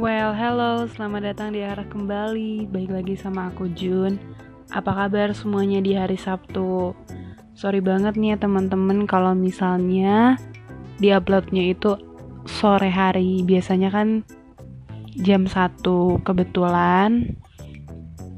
Well, hello, selamat datang di arah kembali. Baik lagi sama aku Jun. Apa kabar semuanya di hari Sabtu? Sorry banget nih ya teman-teman kalau misalnya di uploadnya itu sore hari. Biasanya kan jam 1 kebetulan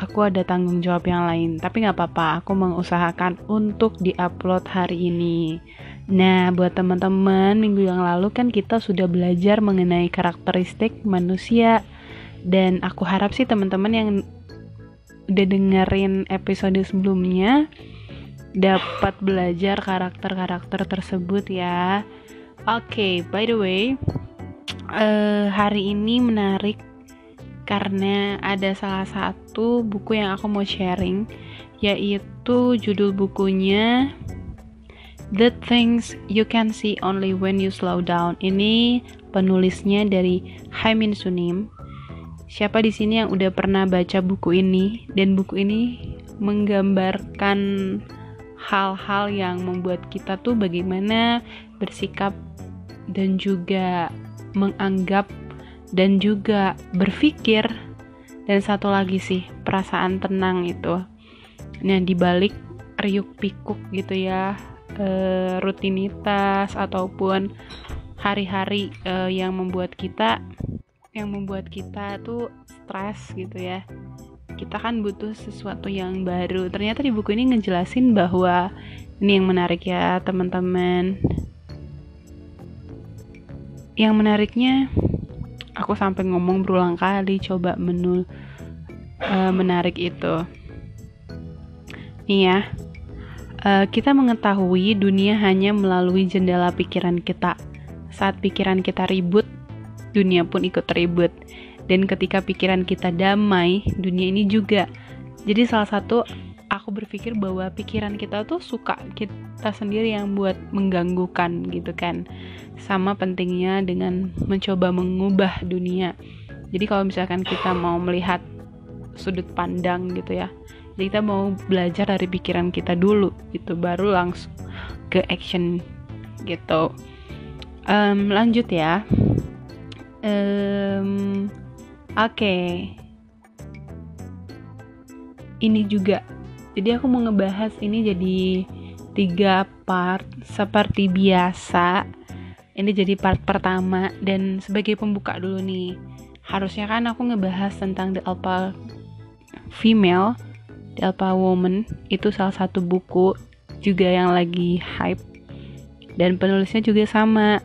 aku ada tanggung jawab yang lain. Tapi nggak apa-apa, aku mengusahakan untuk diupload hari ini. Nah, buat teman-teman, minggu yang lalu kan kita sudah belajar mengenai karakteristik manusia dan aku harap sih teman-teman yang udah dengerin episode sebelumnya dapat belajar karakter-karakter tersebut ya. Oke, okay, by the way, uh, hari ini menarik karena ada salah satu buku yang aku mau sharing yaitu judul bukunya The Things You Can See Only When You Slow Down. Ini penulisnya dari Haimin Sunim. Siapa di sini yang udah pernah baca buku ini dan buku ini menggambarkan hal-hal yang membuat kita tuh bagaimana bersikap dan juga menganggap dan juga berpikir dan satu lagi sih perasaan tenang itu. Nah, dibalik riuk pikuk gitu ya uh, rutinitas ataupun hari-hari uh, yang membuat kita yang membuat kita tuh stres gitu ya. Kita kan butuh sesuatu yang baru. Ternyata di buku ini ngejelasin bahwa ini yang menarik ya teman-teman. Yang menariknya aku sampai ngomong berulang kali coba menul uh, menarik itu. Nih ya uh, kita mengetahui dunia hanya melalui jendela pikiran kita. Saat pikiran kita ribut, dunia pun ikut ribut. Dan ketika pikiran kita damai, dunia ini juga. Jadi salah satu aku berpikir bahwa pikiran kita tuh suka kita sendiri yang buat mengganggukan gitu kan. Sama pentingnya dengan mencoba mengubah dunia. Jadi kalau misalkan kita mau melihat sudut pandang gitu ya kita mau belajar dari pikiran kita dulu itu baru langsung ke action gitu. Um, lanjut ya. Um, oke. Okay. ini juga. Jadi aku mau ngebahas ini jadi tiga part seperti biasa. Ini jadi part pertama dan sebagai pembuka dulu nih. Harusnya kan aku ngebahas tentang the alpha female Alpha Woman itu salah satu buku juga yang lagi hype. Dan penulisnya juga sama.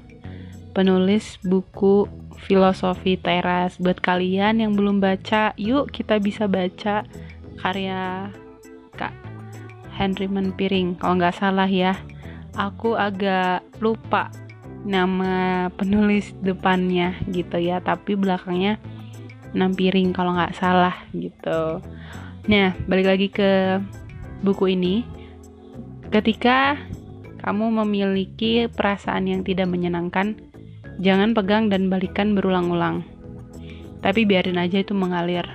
Penulis buku filosofi teras. Buat kalian yang belum baca yuk kita bisa baca karya kak Henry Manpiring kalau nggak salah ya. Aku agak lupa nama penulis depannya gitu ya. Tapi belakangnya Nampiring kalau nggak salah gitu Nah, balik lagi ke buku ini. Ketika kamu memiliki perasaan yang tidak menyenangkan, jangan pegang dan balikan berulang-ulang. Tapi biarin aja itu mengalir.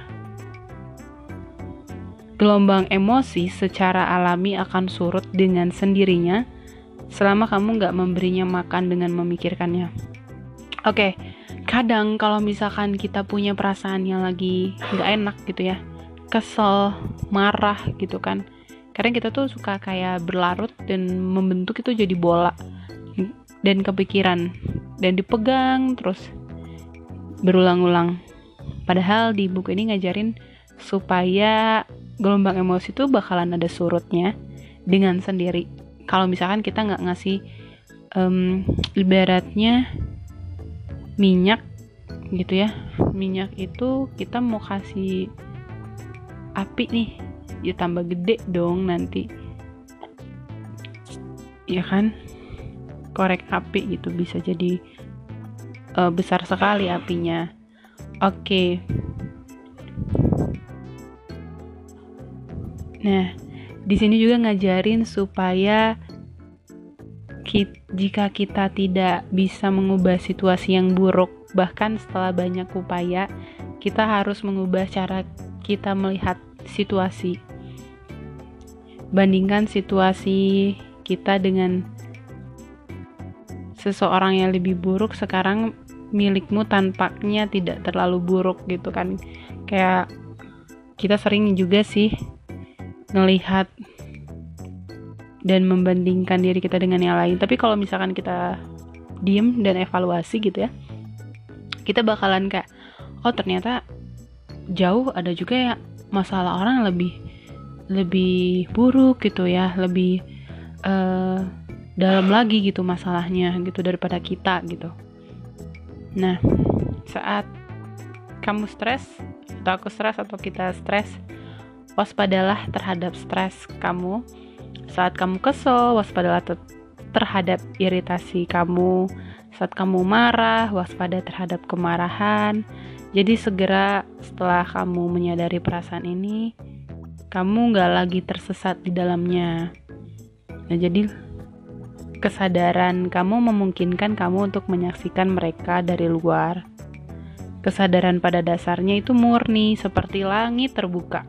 Gelombang emosi secara alami akan surut dengan sendirinya selama kamu nggak memberinya makan dengan memikirkannya. Oke, kadang kalau misalkan kita punya perasaan yang lagi nggak enak gitu ya, kesel, marah gitu kan. Kadang kita tuh suka kayak berlarut dan membentuk itu jadi bola dan kepikiran dan dipegang terus berulang-ulang. Padahal di buku ini ngajarin supaya gelombang emosi itu bakalan ada surutnya dengan sendiri. Kalau misalkan kita nggak ngasih um, ibaratnya minyak gitu ya, minyak itu kita mau kasih api nih. Ya tambah gede dong nanti. Ya kan? Korek api gitu bisa jadi uh, besar sekali apinya. Oke. Okay. nah di sini juga ngajarin supaya kita, jika kita tidak bisa mengubah situasi yang buruk bahkan setelah banyak upaya kita harus mengubah cara kita melihat situasi. Bandingkan situasi kita dengan seseorang yang lebih buruk, sekarang milikmu tampaknya tidak terlalu buruk gitu kan kayak kita sering juga sih ngelihat dan membandingkan diri kita dengan yang lain tapi kalau misalkan kita diem dan evaluasi gitu ya kita bakalan kayak oh ternyata jauh ada juga ya masalah orang lebih lebih buruk gitu ya lebih uh, dalam lagi gitu masalahnya gitu daripada kita gitu. Nah saat kamu stres atau aku stres atau kita stres waspadalah terhadap stres kamu. Saat kamu kesel waspadalah terhadap iritasi kamu. Saat kamu marah waspada terhadap kemarahan jadi segera setelah kamu menyadari perasaan ini kamu nggak lagi tersesat di dalamnya nah jadi Kesadaran kamu memungkinkan kamu untuk menyaksikan mereka dari luar. Kesadaran pada dasarnya itu murni, seperti langit terbuka.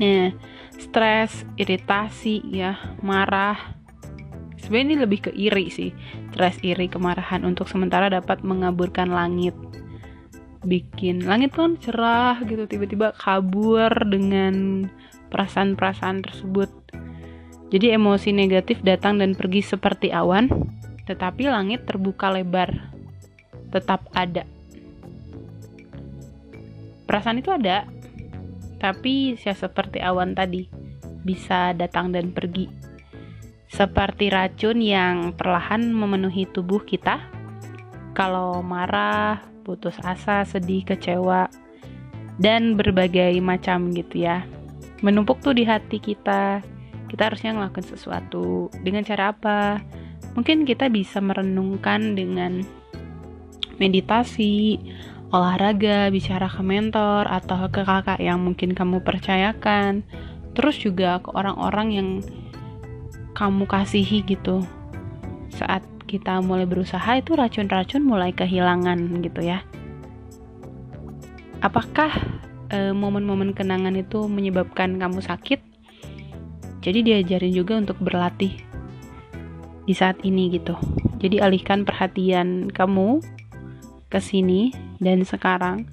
Nah, stres, iritasi, ya, marah. Sebenarnya ini lebih ke iri sih. Stres, iri, kemarahan untuk sementara dapat mengaburkan langit. Bikin langit kan cerah gitu, tiba-tiba kabur dengan perasaan-perasaan tersebut jadi emosi negatif datang dan pergi seperti awan, tetapi langit terbuka lebar, tetap ada. Perasaan itu ada, tapi ya seperti awan tadi, bisa datang dan pergi. Seperti racun yang perlahan memenuhi tubuh kita. Kalau marah, putus asa, sedih, kecewa, dan berbagai macam gitu ya. Menumpuk tuh di hati kita, kita harusnya ngelakuin sesuatu. Dengan cara apa? Mungkin kita bisa merenungkan dengan meditasi olahraga bicara ke mentor atau ke kakak yang mungkin kamu percayakan. Terus juga ke orang-orang yang kamu kasihi gitu. Saat kita mulai berusaha itu racun-racun mulai kehilangan gitu ya apakah e, momen-momen kenangan itu menyebabkan kamu sakit jadi diajarin juga untuk berlatih di saat ini gitu. Jadi alihkan perhatian kamu ke sini dan sekarang.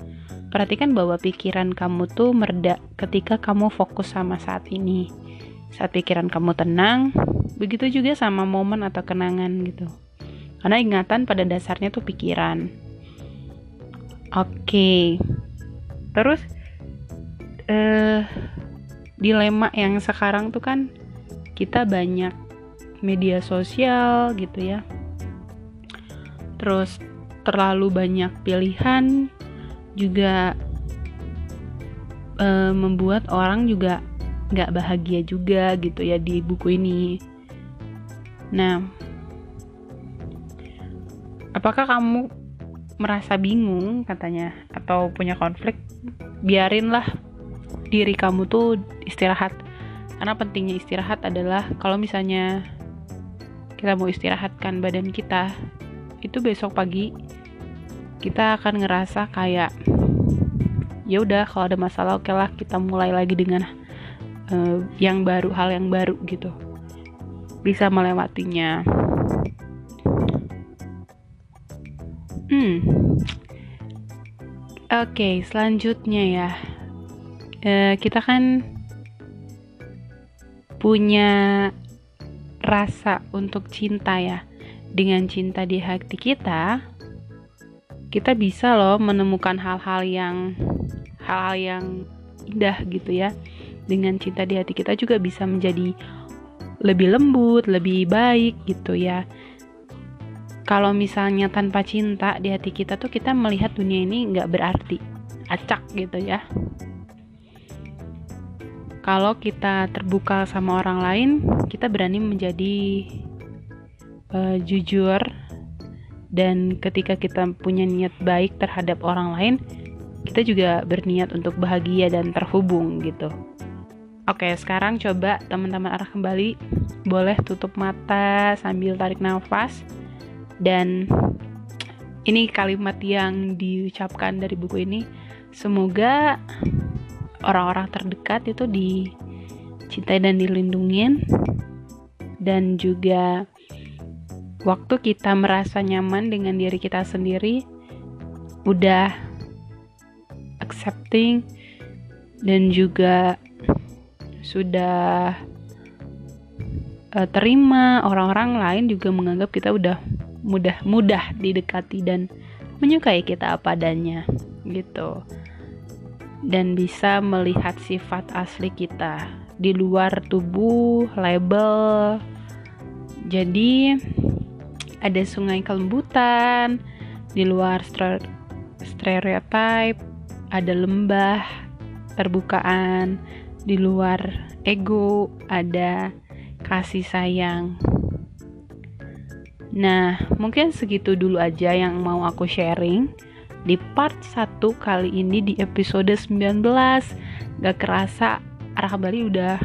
Perhatikan bahwa pikiran kamu tuh mereda ketika kamu fokus sama saat ini. Saat pikiran kamu tenang, begitu juga sama momen atau kenangan gitu. Karena ingatan pada dasarnya tuh pikiran. Oke. Okay. Terus eh uh, dilema yang sekarang tuh kan kita banyak media sosial gitu ya terus terlalu banyak pilihan juga e, membuat orang juga nggak bahagia juga gitu ya di buku ini nah apakah kamu merasa bingung katanya atau punya konflik? Biarinlah diri kamu tuh istirahat. Karena pentingnya istirahat adalah kalau misalnya kita mau istirahatkan badan kita itu besok pagi kita akan ngerasa kayak ya udah kalau ada masalah oke lah kita mulai lagi dengan uh, yang baru hal yang baru gitu. Bisa melewatinya hmm oke okay, selanjutnya ya uh, kita kan punya rasa untuk cinta ya. Dengan cinta di hati kita, kita bisa loh menemukan hal-hal yang hal-hal yang indah gitu ya. Dengan cinta di hati kita juga bisa menjadi lebih lembut, lebih baik gitu ya. Kalau misalnya tanpa cinta di hati kita tuh kita melihat dunia ini nggak berarti, acak gitu ya kalau kita terbuka sama orang lain, kita berani menjadi uh, jujur dan ketika kita punya niat baik terhadap orang lain, kita juga berniat untuk bahagia dan terhubung gitu. Oke, sekarang coba teman-teman arah kembali. Boleh tutup mata sambil tarik nafas. Dan ini kalimat yang diucapkan dari buku ini. Semoga orang-orang terdekat itu dicintai dan dilindungi dan juga waktu kita merasa nyaman dengan diri kita sendiri udah accepting dan juga sudah uh, terima orang-orang lain juga menganggap kita udah mudah-mudah didekati dan menyukai kita apa adanya gitu. Dan bisa melihat sifat asli kita di luar tubuh label. Jadi ada sungai kelembutan di luar stereotip ada lembah terbukaan di luar ego ada kasih sayang Nah, mungkin segitu dulu aja yang mau aku sharing di part 1 kali ini di episode 19. Gak kerasa arah Bali udah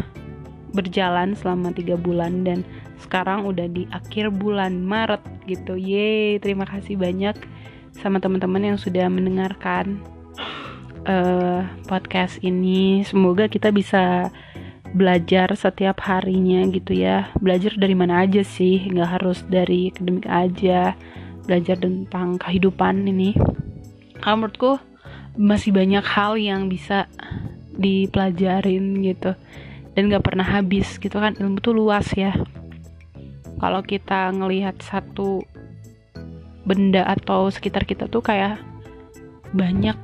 berjalan selama tiga bulan dan sekarang udah di akhir bulan Maret gitu. Yeay, terima kasih banyak sama teman-teman yang sudah mendengarkan uh, podcast ini. Semoga kita bisa belajar setiap harinya gitu ya. Belajar dari mana aja sih? Nggak harus dari akademik aja. Belajar tentang kehidupan ini. Kalau menurutku masih banyak hal yang bisa dipelajarin gitu. Dan nggak pernah habis gitu kan. Ilmu tuh luas ya. Kalau kita ngelihat satu benda atau sekitar kita tuh kayak banyak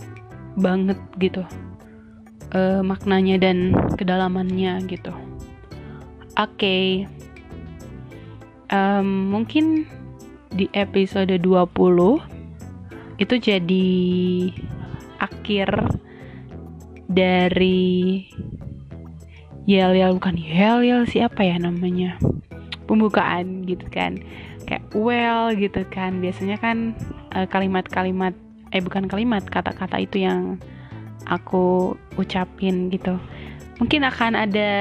banget gitu uh, maknanya dan kedalamannya gitu. Oke, okay. um, mungkin di episode 20 itu jadi akhir dari yel yel bukan yel yel siapa ya namanya pembukaan gitu kan kayak well gitu kan biasanya kan eh, kalimat-kalimat uh, eh bukan kalimat kata-kata itu yang aku ucapin gitu. Mungkin akan ada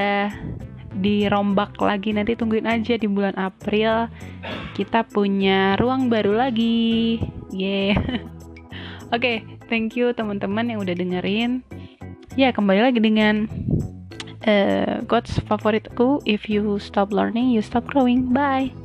dirombak lagi nanti tungguin aja di bulan April. Kita punya ruang baru lagi. Yeah oke okay, thank you teman-teman yang udah dengerin. Ya kembali lagi dengan uh, quotes favoritku. If you stop learning you stop growing. Bye